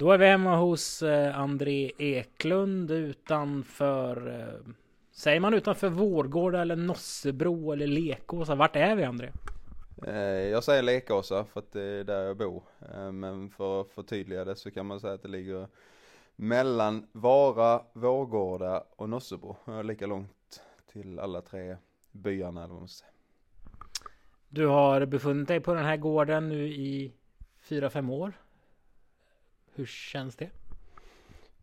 Då är vi hemma hos eh, André Eklund utanför eh, Säger man utanför Vårgårda eller Nossebro eller Lekåsa? Vart är vi André? Eh, jag säger Lekåsa för att det är där jag bor. Men för att förtydliga det så kan man säga att det ligger mellan Vara, Vårgårda och Nossebro. Lika långt till alla tre byarna eller vad man ska säga. Du har befunnit dig på den här gården nu i fyra fem år. Hur känns det?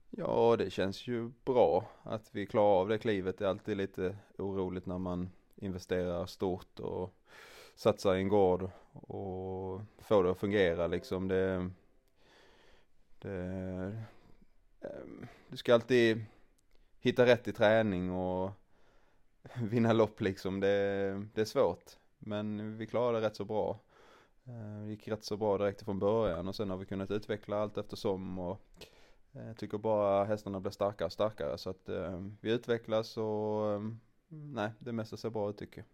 Ja, det känns ju bra att vi klarar av det klivet. Det är alltid lite oroligt när man investerar stort och satsar i en gård och får det att fungera liksom. Det, det, ehm, du ska alltid hitta rätt i träning och vinna lopp liksom. Det, det är svårt. Men vi klarade det rätt så bra. Eh, det gick rätt så bra direkt från början och sen har vi kunnat utveckla allt eftersom och jag eh, tycker bara hästarna blir starkare och starkare så att eh, vi utvecklas och nej, det mesta ser bra ut tycker jag.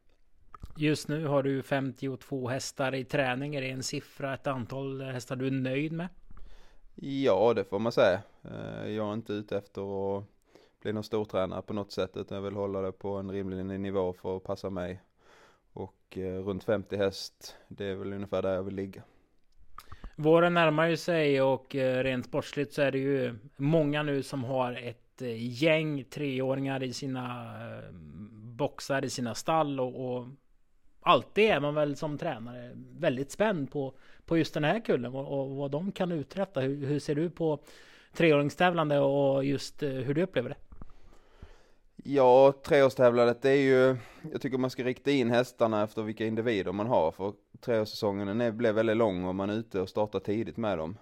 Just nu har du 52 hästar i träning. Är det en siffra, ett antal hästar du är nöjd med? Ja, det får man säga. Jag är inte ute efter att bli någon stortränare på något sätt utan jag vill hålla det på en rimlig nivå för att passa mig och eh, runt 50 häst, det är väl ungefär där jag vill ligga. Våren närmar ju sig och eh, rent sportsligt så är det ju många nu som har ett eh, gäng treåringar i sina eh, boxar, i sina stall och, och alltid är man väl som tränare väldigt spänd på, på just den här kullen och, och vad de kan uträtta. Hur, hur ser du på treåringstävlande och just eh, hur du upplever det? Ja, treårstävlandet det är ju, jag tycker man ska rikta in hästarna efter vilka individer man har, för treårssäsongen den blev väldigt lång och man är ute och startar tidigt med dem.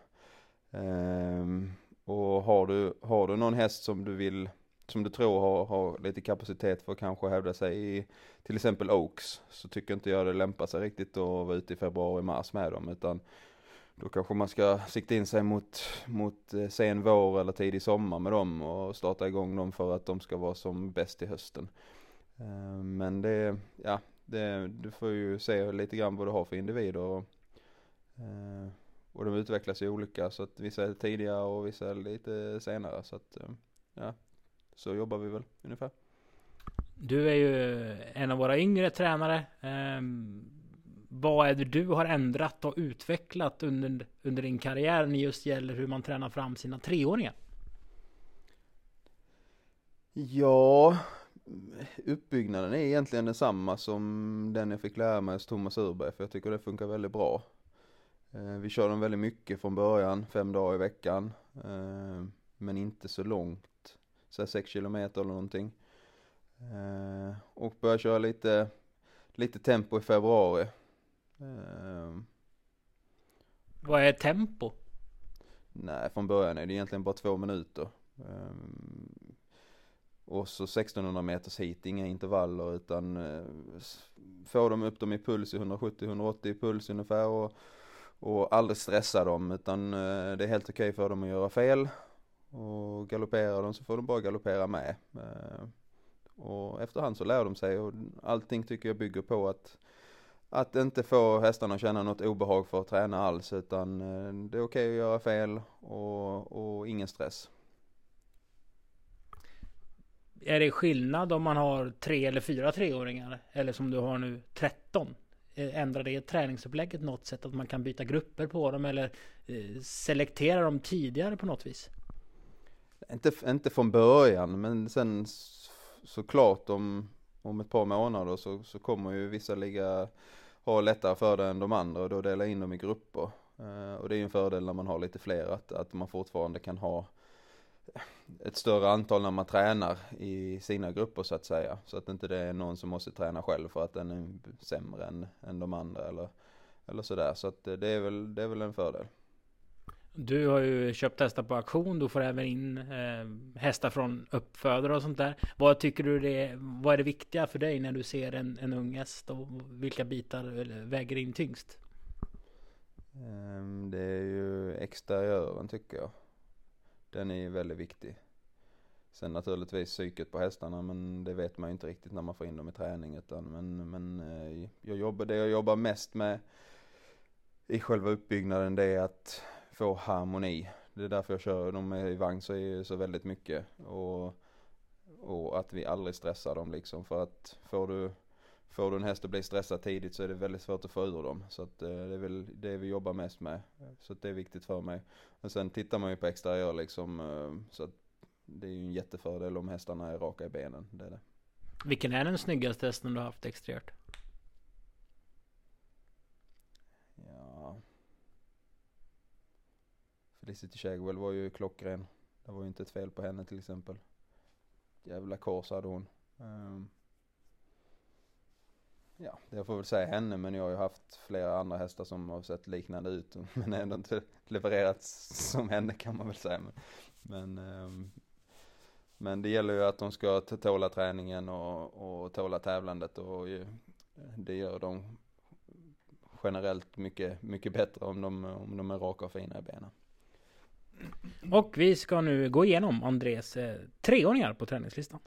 Ehm, och har du, har du någon häst som du vill, som du tror har, har lite kapacitet för att kanske hävda sig i till exempel Oaks, så tycker inte jag det lämpar sig riktigt att vara ute i februari-mars med dem, utan då kanske man ska sikta in sig mot, mot eh, sen vår eller tidig sommar med dem och starta igång dem för att de ska vara som bäst i hösten. Eh, men det, ja, det, du får ju se lite grann vad du har för individer. Och, eh, och de utvecklas ju olika så att vissa är tidiga och vissa är lite senare så att ja, så jobbar vi väl ungefär. Du är ju en av våra yngre tränare. Ehm, vad är det du har ändrat och utvecklat under, under din karriär när just gäller hur man tränar fram sina treåringar? Ja, uppbyggnaden är egentligen densamma som den jag fick lära mig hos Thomas Urberg, för jag tycker det funkar väldigt bra. Eh, vi kör dem väldigt mycket från början, fem dagar i veckan, eh, men inte så långt, så sex kilometer eller någonting. Eh, och börjar köra lite, lite tempo i februari, Um, Vad är tempo? Nej, från början är det egentligen bara två minuter. Um, och så 1600 meters hit, inga intervaller utan uh, få dem upp dem i puls i 170-180 puls ungefär och, och aldrig stressa dem utan uh, det är helt okej okay för dem att göra fel. Och galopperar de så får de bara galoppera med. Uh, och efterhand så lär de sig och allting tycker jag bygger på att att inte få hästarna att känna något obehag för att träna alls utan eh, det är okej okay att göra fel och, och ingen stress. Är det skillnad om man har tre eller fyra treåringar? Eller som du har nu 13? Eh, ändrar det träningsupplägget något sätt? Att man kan byta grupper på dem eller eh, selektera dem tidigare på något vis? Inte, inte från början men sen såklart om, om ett par månader så, så kommer ju vissa ligga ha lättare för det än de andra och då dela in dem i grupper. Eh, och det är ju en fördel när man har lite fler att, att man fortfarande kan ha ett större antal när man tränar i sina grupper så att säga. Så att inte det är någon som måste träna själv för att den är sämre än, än de andra eller, eller sådär. Så att det är väl, det är väl en fördel. Du har ju köpt hästar på auktion. Du får även in eh, hästar från uppfödare och sånt där. Vad tycker du det Vad är det viktiga för dig när du ser en, en ung häst? Och vilka bitar väger in tyngst? Ehm, det är ju exteriören tycker jag. Den är ju väldigt viktig. Sen naturligtvis psyket på hästarna men det vet man ju inte riktigt när man får in dem i träning utan men, men eh, jag jobbar, det jag jobbar mest med i själva uppbyggnaden det är att få harmoni. Det är därför jag kör dem i vagn så, så väldigt mycket. Och, och att vi aldrig stressar dem liksom. För att får du, får du en häst att bli stressad tidigt så är det väldigt svårt att få ur dem. Så att eh, det är väl det vi jobbar mest med. Så att det är viktigt för mig. Och sen tittar man ju på exteriör liksom. Eh, så att det är ju en jättefördel om hästarna är raka i benen. Det är det. Vilken är den snyggaste hästen du har haft exteriört? Felicity Shagwell var ju klockren. Det var ju inte ett fel på henne till exempel. Jävla kors hade hon. Um, ja, jag får väl säga henne men jag har ju haft flera andra hästar som har sett liknande ut. Men ändå inte levererat som henne kan man väl säga. Men, men, um, men det gäller ju att de ska tåla träningen och, och tåla tävlandet och ju, det gör de generellt mycket, mycket bättre om de, om de är raka och fina i benen. Och vi ska nu gå igenom Andres eh, treåringar på träningslistan.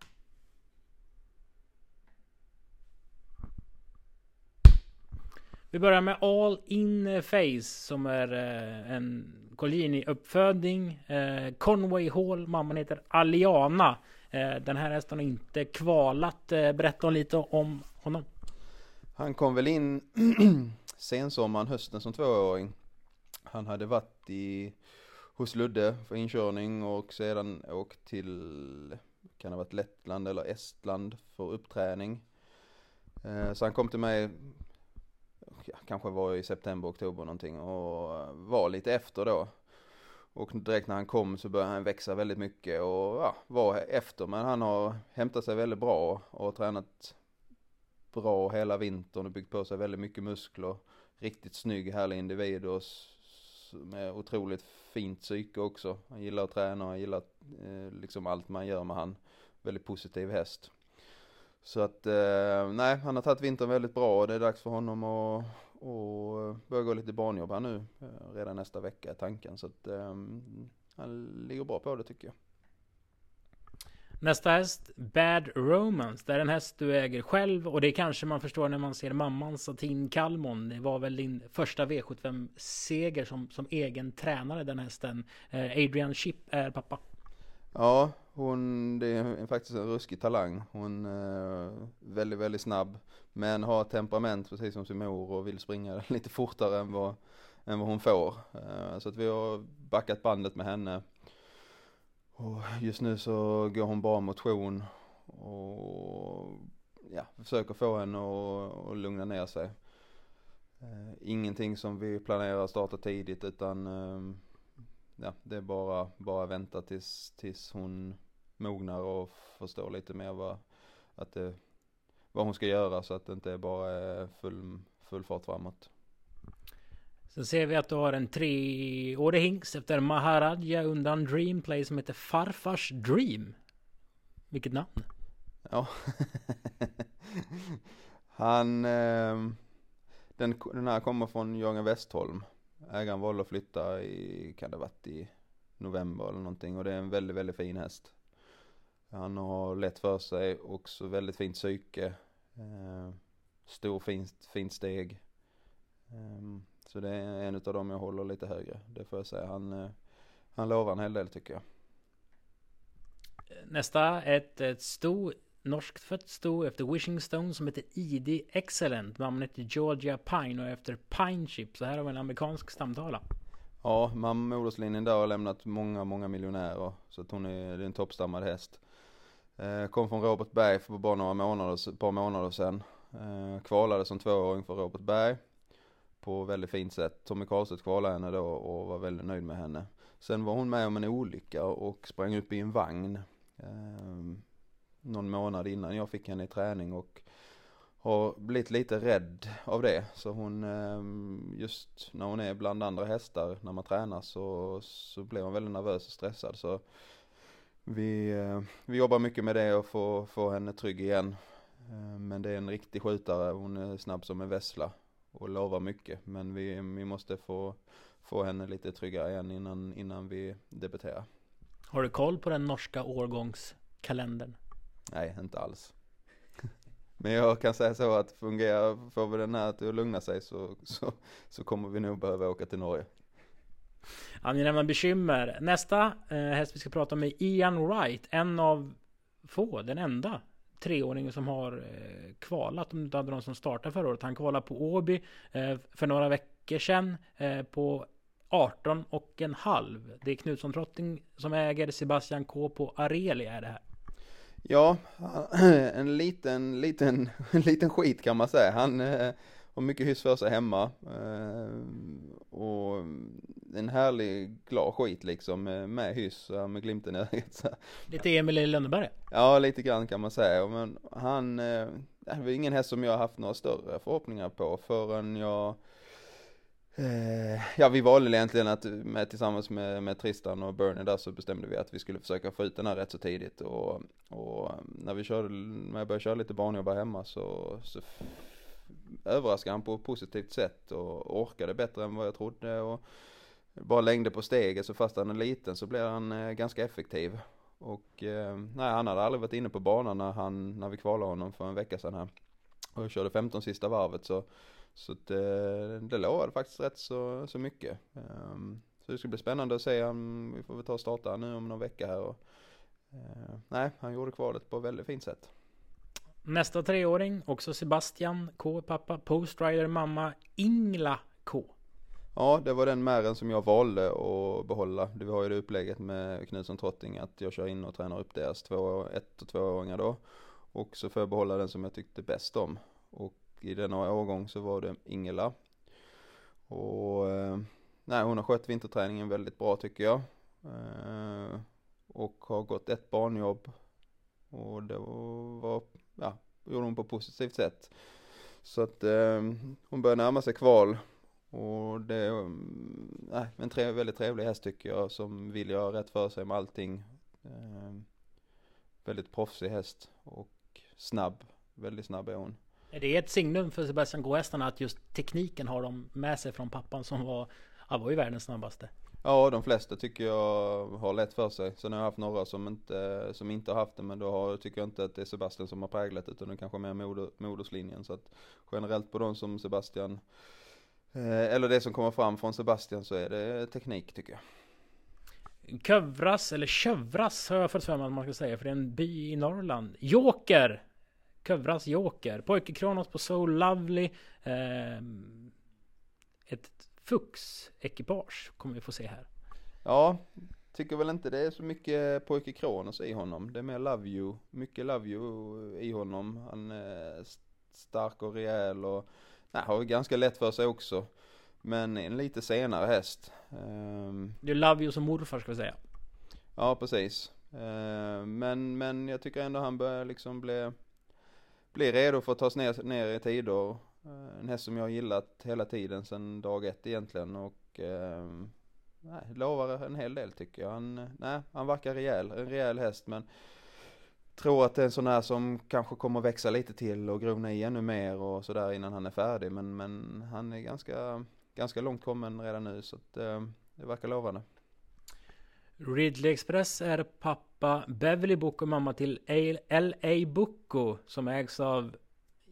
Vi börjar med All In Face som är eh, en Collini-uppfödning. Eh, Conway Hall, mamman heter Aliana. Eh, den här hästen har inte kvalat. Eh, berätta lite om honom. Han kom väl in sensommaren, hösten som tvååring. Han hade varit i, hos Ludde för inkörning och sedan åkt till, kan det ha varit Lettland eller Estland för uppträning. Eh, så han kom till mig, ja, kanske var i september, oktober någonting och var lite efter då. Och direkt när han kom så började han växa väldigt mycket och ja, var efter. Men han har hämtat sig väldigt bra och tränat bra hela vintern och byggt på sig väldigt mycket muskler riktigt snygg, härlig individ och med otroligt fint psyke också. Han gillar att träna och han gillar eh, liksom allt man gör med han. Väldigt positiv häst. Så att, eh, nej, han har tagit vintern väldigt bra och det är dags för honom att och börja gå lite barnjobb här nu. Eh, redan nästa vecka är tanken. Så att eh, han ligger bra på det tycker jag. Nästa häst, Bad Romance. Det är en häst du äger själv och det kanske man förstår när man ser mamman Satin Kalmon. Det var väl din första V75-seger som, som egen tränare den hästen. Eh, Adrian Chip är pappa. Ja, hon, det är faktiskt en ruskig talang. Hon är väldigt, väldigt snabb. Men har temperament precis som sin mor och vill springa lite fortare än vad, än vad hon får. Eh, så att vi har backat bandet med henne. Och just nu så går hon bara motion och ja, försöker få henne att, att lugna ner sig. Eh, ingenting som vi planerar att starta tidigt utan eh, ja, det är bara, bara vänta tills, tills hon mognar och förstår lite mer vad, att det, vad hon ska göra så att det inte bara är full, full fart framåt. Sen ser vi att du har en treårig hingst efter Maharaja undan Dreamplay som heter Farfars Dream. Vilket namn? Ja. Han, eh, den, den här kommer från Jörgen Westholm. Ägaren valde att flytta i, kan det varit i november eller någonting och det är en väldigt, väldigt fin häst. Han har lätt för sig, också väldigt fint psyke. Eh, stor fint, fint steg. Eh, så det är en av dem jag håller lite högre. Det får jag säga. Han, eh, han lovar en hel del tycker jag. Nästa, ett, ett sto, norskt fött sto efter Wishing Stone som heter ID Excellent. Namnet heter Georgia Pine och efter Pine Chip. Så här har vi en amerikansk stamtavla. Ja, moderslinjen där har lämnat många, många miljonärer. Så att hon är, är en toppstammad häst. Eh, kom från Robert Berg för bara några månader, ett par månader sedan. Eh, kvalade som tvååring för Robert Berg på väldigt fint sätt. Tommy Karlstedt kvalade henne då och var väldigt nöjd med henne. Sen var hon med om en olycka och sprang upp i en vagn eh, någon månad innan jag fick henne i träning och har blivit lite rädd av det. Så hon, eh, just när hon är bland andra hästar när man tränar så, så blir hon väldigt nervös och stressad. Så vi, eh, vi jobbar mycket med det och få, få henne trygg igen. Eh, men det är en riktig skjutare, hon är snabb som en vessla och lovar mycket. Men vi, vi måste få, få henne lite tryggare igen innan, innan vi debuterar. Har du koll på den norska årgångskalendern? Nej, inte alls. Men jag kan säga så att fungerar, får vi den här att lugna sig så, så, så kommer vi nog behöva åka till Norge. Angenäma bekymmer. Nästa eh, häst vi ska prata om är Ian Wright. En av få, den enda treåringen som har eh, kvalat. Om du inte hade någon som startade förra året. Han kvalade på Åby eh, för några veckor sedan. Eh, på 18 och en halv. Det är Knutsson Trotting som äger Sebastian K på Arelia är det här. Ja, en liten, liten, en liten skit kan man säga. Han eh, har mycket hyss för sig hemma. Eh, och en härlig, glad skit liksom med hyss, med glimten i ögat. Lite Emil i Lönneberga? Ja, lite grann kan man säga. Men han, eh, det var ingen häst som jag haft några större förhoppningar på förrän jag Eh, ja, vi valde egentligen att med, tillsammans med, med Tristan och Bernie där så bestämde vi att vi skulle försöka få ut den här rätt så tidigt och, och när vi körde, när jag började köra lite barnjobb hemma så, så överraskade han på ett positivt sätt och orkade bättre än vad jag trodde och bara längder på steget så fast han är liten så blir han eh, ganska effektiv. Och eh, nej, han hade aldrig varit inne på banan när han, när vi kvalade honom för en vecka sedan här. Och jag körde 15 sista varvet så så det, eh, det lovade faktiskt rätt så, så mycket. Um, så det ska bli spännande att se vi får väl ta och starta nu om någon vecka här och eh, nej, han gjorde kvalet på ett väldigt fint sätt. Nästa treåring, också Sebastian K pappa, Postrider mamma Ingla K. Ja, det var den mären som jag valde att behålla. Vi har ju det upplägget med Knutsson Trotting att jag kör in och tränar upp deras två, ett och tvååringar då. Och så får jag behålla den som jag tyckte bäst om. Och i denna årgång så var det Ingela. Och eh, nej, hon har skött vinterträningen väldigt bra tycker jag. Eh, och har gått ett barnjobb. Och det var, ja, gjorde hon på positivt sätt. Så att eh, hon börjar närma sig kval. Och det är äh, en tre, väldigt trevlig häst tycker jag som vill göra rätt för sig med allting. Eh, väldigt proffsig häst och snabb, väldigt snabb är hon. Är det ett signum för Sebastian Gå-hästarna att just tekniken har de med sig från pappan som var, han var ju världens snabbaste? Ja, de flesta tycker jag har lätt för sig. Sen har jag haft några som inte, som inte har haft det, men då har, tycker jag inte att det är Sebastian som har präglat utan det kanske mer moder, moderslinjen. Så att generellt på de som Sebastian, eh, eller det som kommer fram från Sebastian så är det teknik tycker jag. Kövras, eller Kövras har jag fått för mig att man ska säga, för det är en by i Norrland. Joker Kövras Joker. Pojke Kronos på So Lovely. Eh, ett Fux-ekipage kommer vi få se här. Ja, tycker väl inte det är så mycket Pojke Kronos i honom. Det är mer Love You. Mycket Love You i honom. Han är stark och rejäl och nej, har ganska lätt för sig också. Men en lite senare häst. Um, det är Love You som morfar ska vi säga. Ja, precis. Uh, men, men jag tycker ändå han börjar liksom bli blir redo för att tas ner, ner i tider. Eh, en häst som jag har gillat hela tiden sedan dag ett egentligen och eh, nej, lovar en hel del tycker jag. Han, nej, han verkar rejäl, en rejäl häst men tror att det är en sån här som kanske kommer växa lite till och grona i ännu mer och sådär innan han är färdig. Men, men han är ganska, ganska långt kommen redan nu så att eh, det verkar lovande. Ridley Express är pappa Beverly Book och mamma till LA Bucco som ägs av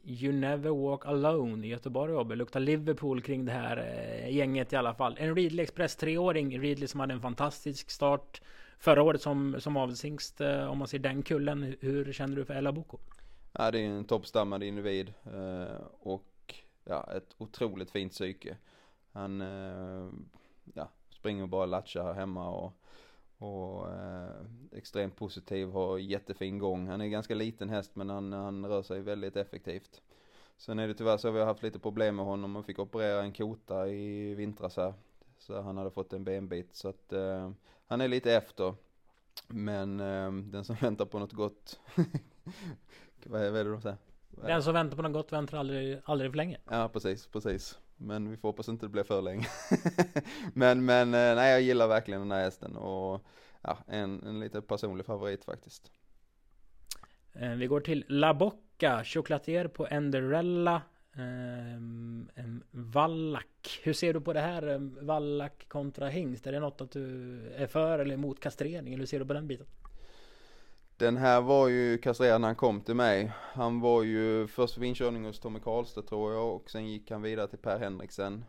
You Never Walk Alone i Göteborg AB. Luktar Liverpool kring det här eh, gänget i alla fall. En Ridley Express treåring. Ridley som hade en fantastisk start förra året som, som avelshingst. Eh, om man ser den kullen. Hur känner du för Ella Boko? Ja, det är en toppstammad individ eh, och ja, ett otroligt fint psyke. Han eh, ja, springer bara och här hemma och och eh, extremt positiv, har jättefin gång. Han är ganska liten häst men han, han rör sig väldigt effektivt. Sen är det tyvärr så att vi har haft lite problem med honom. Man fick operera en kota i vintras här. Så han hade fått en benbit. Så att eh, han är lite efter. Men eh, den som väntar på något gott. vad, är, vad är det de säger? Den som väntar på något gott väntar aldrig, aldrig för länge. Ja precis, precis. Men vi får hoppas inte det blir för länge. men, men eh, nej, jag gillar verkligen den här hästen och ja, en, en lite personlig favorit faktiskt. Eh, vi går till La Bocca, choklatier på Enderella. Um, um, Vallack. Hur ser du på det här um, Vallack kontra hingst? Är det något att du är för eller emot kastrering? Eller hur ser du på den biten? Den här var ju kastrerad när han kom till mig. Han var ju först för inkörning hos Tommy Karlstedt tror jag och sen gick han vidare till Per Henriksen.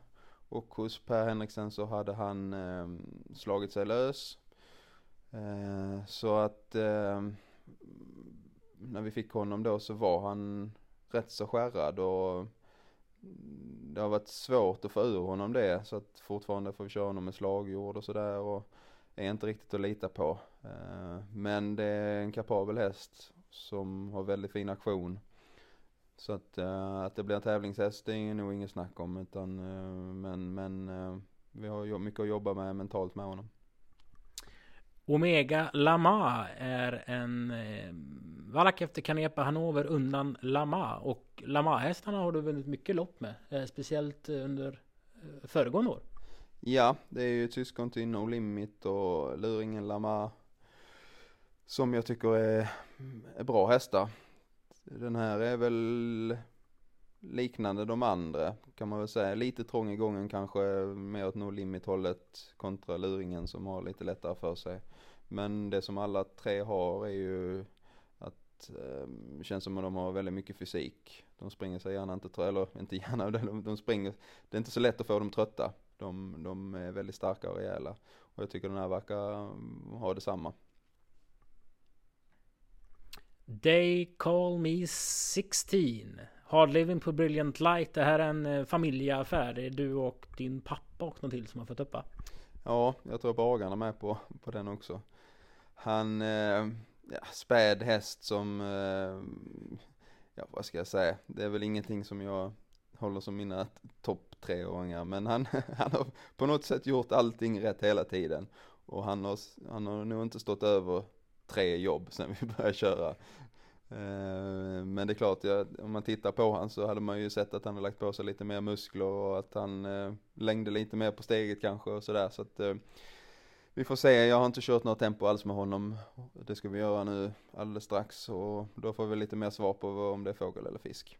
Och hos Per Henriksen så hade han eh, slagit sig lös. Eh, så att eh, när vi fick honom då så var han rätt så skärrad och det har varit svårt att få ur honom det så att fortfarande får vi köra honom med slagjord och sådär och är inte riktigt att lita på. Eh, men det är en kapabel häst som har väldigt fin aktion. Så att, eh, att det blir en tävlingshäst det är nog inget snack om utan eh, men, men vi har mycket att jobba med mentalt med honom. Omega Lama är en eh, valack efter Canepa Hanover undan Lama och Lama-hästarna har du vunnit mycket lopp med, eh, speciellt under eh, föregående år. Ja, det är ju syskon till No Limit och Luringen Lama som jag tycker är, är bra hästar. Den här är väl liknande de andra kan man väl säga. Lite trång i gången kanske mer åt no limit hållet kontra luringen som har lite lättare för sig. Men det som alla tre har är ju att eh, känns som att de har väldigt mycket fysik. De springer sig gärna inte trötta, eller inte gärna, de, de springer, det är inte så lätt att få dem trötta. De, de är väldigt starka och rejäla. Och jag tycker den här verkar mm, ha detsamma. They call me 16. Hard living på Brilliant Light. Det här är en eh, familjeaffär. Det är du och din pappa och någon till som har fått upp va? Ja, jag tror bagarna är med på, på den också. Han, eh, ja, späd häst som, eh, ja vad ska jag säga, det är väl ingenting som jag håller som mina topp treåringar men han, han har på något sätt gjort allting rätt hela tiden. Och han har, han har nog inte stått över tre jobb sen vi började köra. Eh, men det är klart, om man tittar på honom så hade man ju sett att han har lagt på sig lite mer muskler och att han eh, längde lite mer på steget kanske och sådär. Så att eh, vi får se, jag har inte kört något tempo alls med honom. Det ska vi göra nu alldeles strax och då får vi lite mer svar på om det är fågel eller fisk.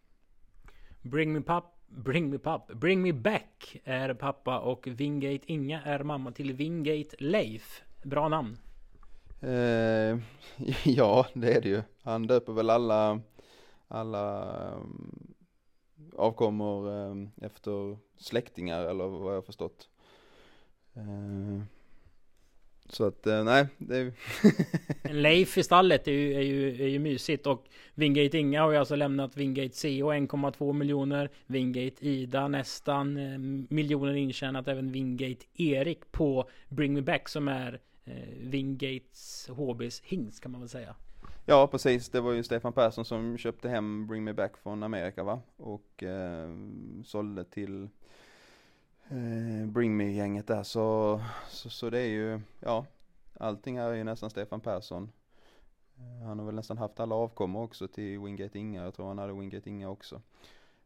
Bring me pup, bring me pup, bring me back är pappa och Wingate Inga är mamma till Wingate Leif. Bra namn. Eh, ja, det är det ju. Han döper väl alla, alla um, avkommor um, efter släktingar eller vad jag har förstått. Eh, så att eh, nej, det är Leif i stallet är ju, är ju, är ju mysigt och Wingate Inga har ju alltså lämnat Wingate CO 1,2 miljoner Wingate Ida nästan eh, miljoner intjänat även Wingate Erik på Bring Me Back som är Eh, Wingates HBs hingst kan man väl säga. Ja precis, det var ju Stefan Persson som köpte hem Bring Me Back från Amerika va? Och eh, sålde till eh, Bring Me-gänget där så, så, så, det är ju, ja, allting här är ju nästan Stefan Persson. Eh, han har väl nästan haft alla avkommor också till Wingate Inga, jag tror han hade Wingate Inga också.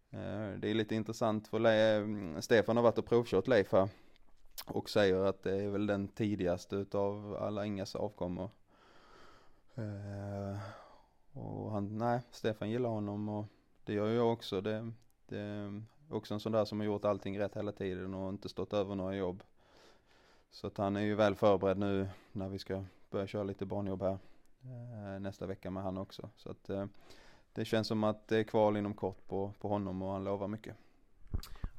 Eh, det är lite intressant för Le Stefan har varit och provkört Leif här och säger att det är väl den tidigaste utav alla Ingas avkommor. Eh, och han, nej, Stefan gillar honom och det gör jag också. Det, det är också en sån där som har gjort allting rätt hela tiden och inte stått över några jobb. Så att han är ju väl förberedd nu när vi ska börja köra lite barnjobb här eh, nästa vecka med han också. Så att eh, det känns som att det är kval inom kort på, på honom och han lovar mycket.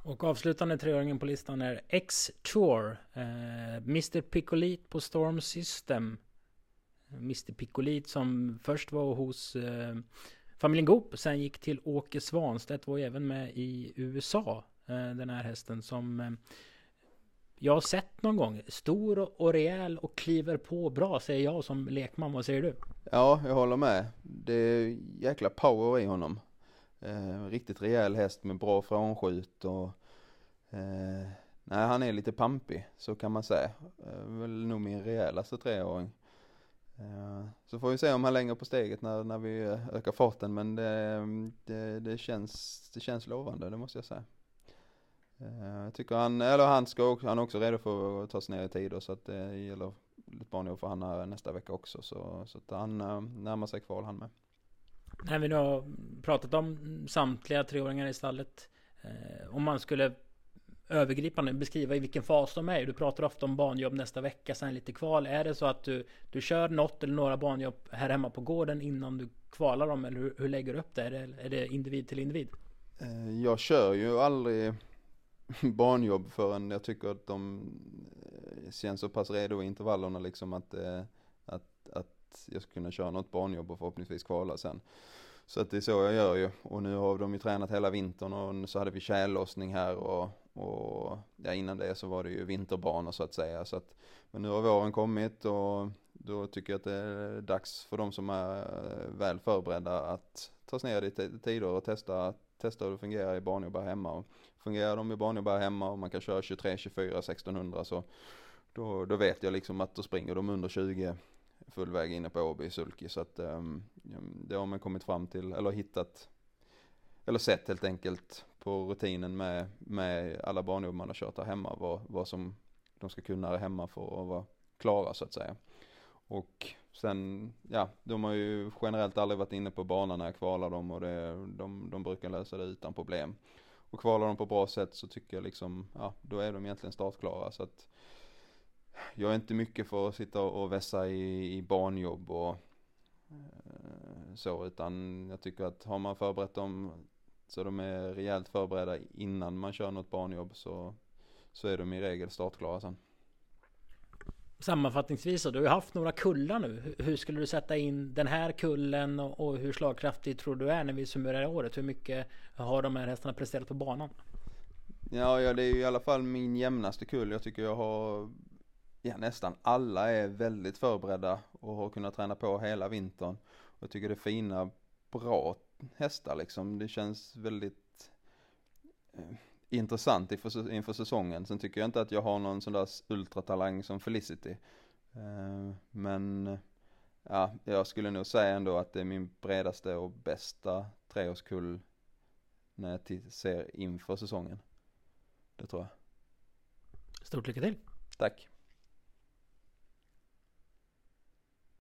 Och avslutande treåringen på listan är X-Tour. Eh, Mr Picolit på Storm System. Mr Picolit som först var hos eh, familjen Goop. Sen gick till Åke Svanstedt. Var även med i USA. Eh, den här hästen som eh, jag har sett någon gång. Stor och rejäl och kliver på bra säger jag som lekman. Vad säger du? Ja, jag håller med. Det är jäkla power i honom. Eh, riktigt rejäl häst med bra frånskjut och eh, nej han är lite pampig så kan man säga. Eh, väl nog min rejälaste treåring. Eh, så får vi se om han längre på steget när, när vi eh, ökar farten men det, det, det, känns, det känns lovande det måste jag säga. Eh, jag tycker han, eller han ska också, han är också redo för att ta sig ner i tid så att det gäller lite barnjobb för han här nästa vecka också så, så att han eh, närmar sig kval han med. När vi nu har pratat om samtliga treåringar i stallet. Eh, om man skulle övergripande beskriva i vilken fas de är. Du pratar ofta om banjobb nästa vecka, sen lite kval. Är det så att du, du kör något eller några banjobb här hemma på gården innan du kvalar dem? Eller hur, hur lägger du upp det? Är, det? är det individ till individ? Eh, jag kör ju aldrig banjobb förrän jag tycker att de eh, känns så pass redo i intervallerna liksom att, eh, att, att jag ska kunna köra något banjobb och förhoppningsvis kvala sen. Så att det är så jag gör ju. Och nu har de ju tränat hela vintern och så hade vi tjällossning här och, och ja, innan det så var det ju vinterbanor så att säga. Så att, men nu har våren kommit och då tycker jag att det är dags för de som är eh, väl förberedda att ta sig ner i tider och testa, testa hur det fungerar i banjobb hemma. Och fungerar de i banjobb hemma och man kan köra 23, 24, 1600 så då, då vet jag liksom att då springer de under 20 full väg inne på Åby sulky så att um, det har man kommit fram till eller hittat eller sett helt enkelt på rutinen med, med alla banjobb man har kört här hemma vad, vad som de ska kunna här hemma för att vara klara så att säga. Och sen, ja, de har ju generellt aldrig varit inne på banan när jag kvalar dem och det, de, de brukar lösa det utan problem. Och kvalar de på bra sätt så tycker jag liksom, ja, då är de egentligen startklara så att jag är inte mycket för att sitta och vässa i, i banjobb och eh, så utan jag tycker att har man förberett dem så de är rejält förberedda innan man kör något banjobb så, så är de i regel startklara sen. Sammanfattningsvis då, du har haft några kullar nu. Hur skulle du sätta in den här kullen och, och hur slagkraftig tror du är när vi summerar året? Hur mycket har de här hästarna presterat på banan? Ja, ja, det är ju i alla fall min jämnaste kull. Jag tycker jag har, ja nästan alla är väldigt förberedda och har kunnat träna på hela vintern. Och jag tycker det fina, bra hästar liksom. Det känns väldigt eh, intressant inför, inför säsongen. Sen tycker jag inte att jag har någon sån där ultratalang som Felicity. Eh, men ja, jag skulle nog säga ändå att det är min bredaste och bästa treårskull när jag ser inför säsongen. Det tror jag. Stort lycka till! Tack!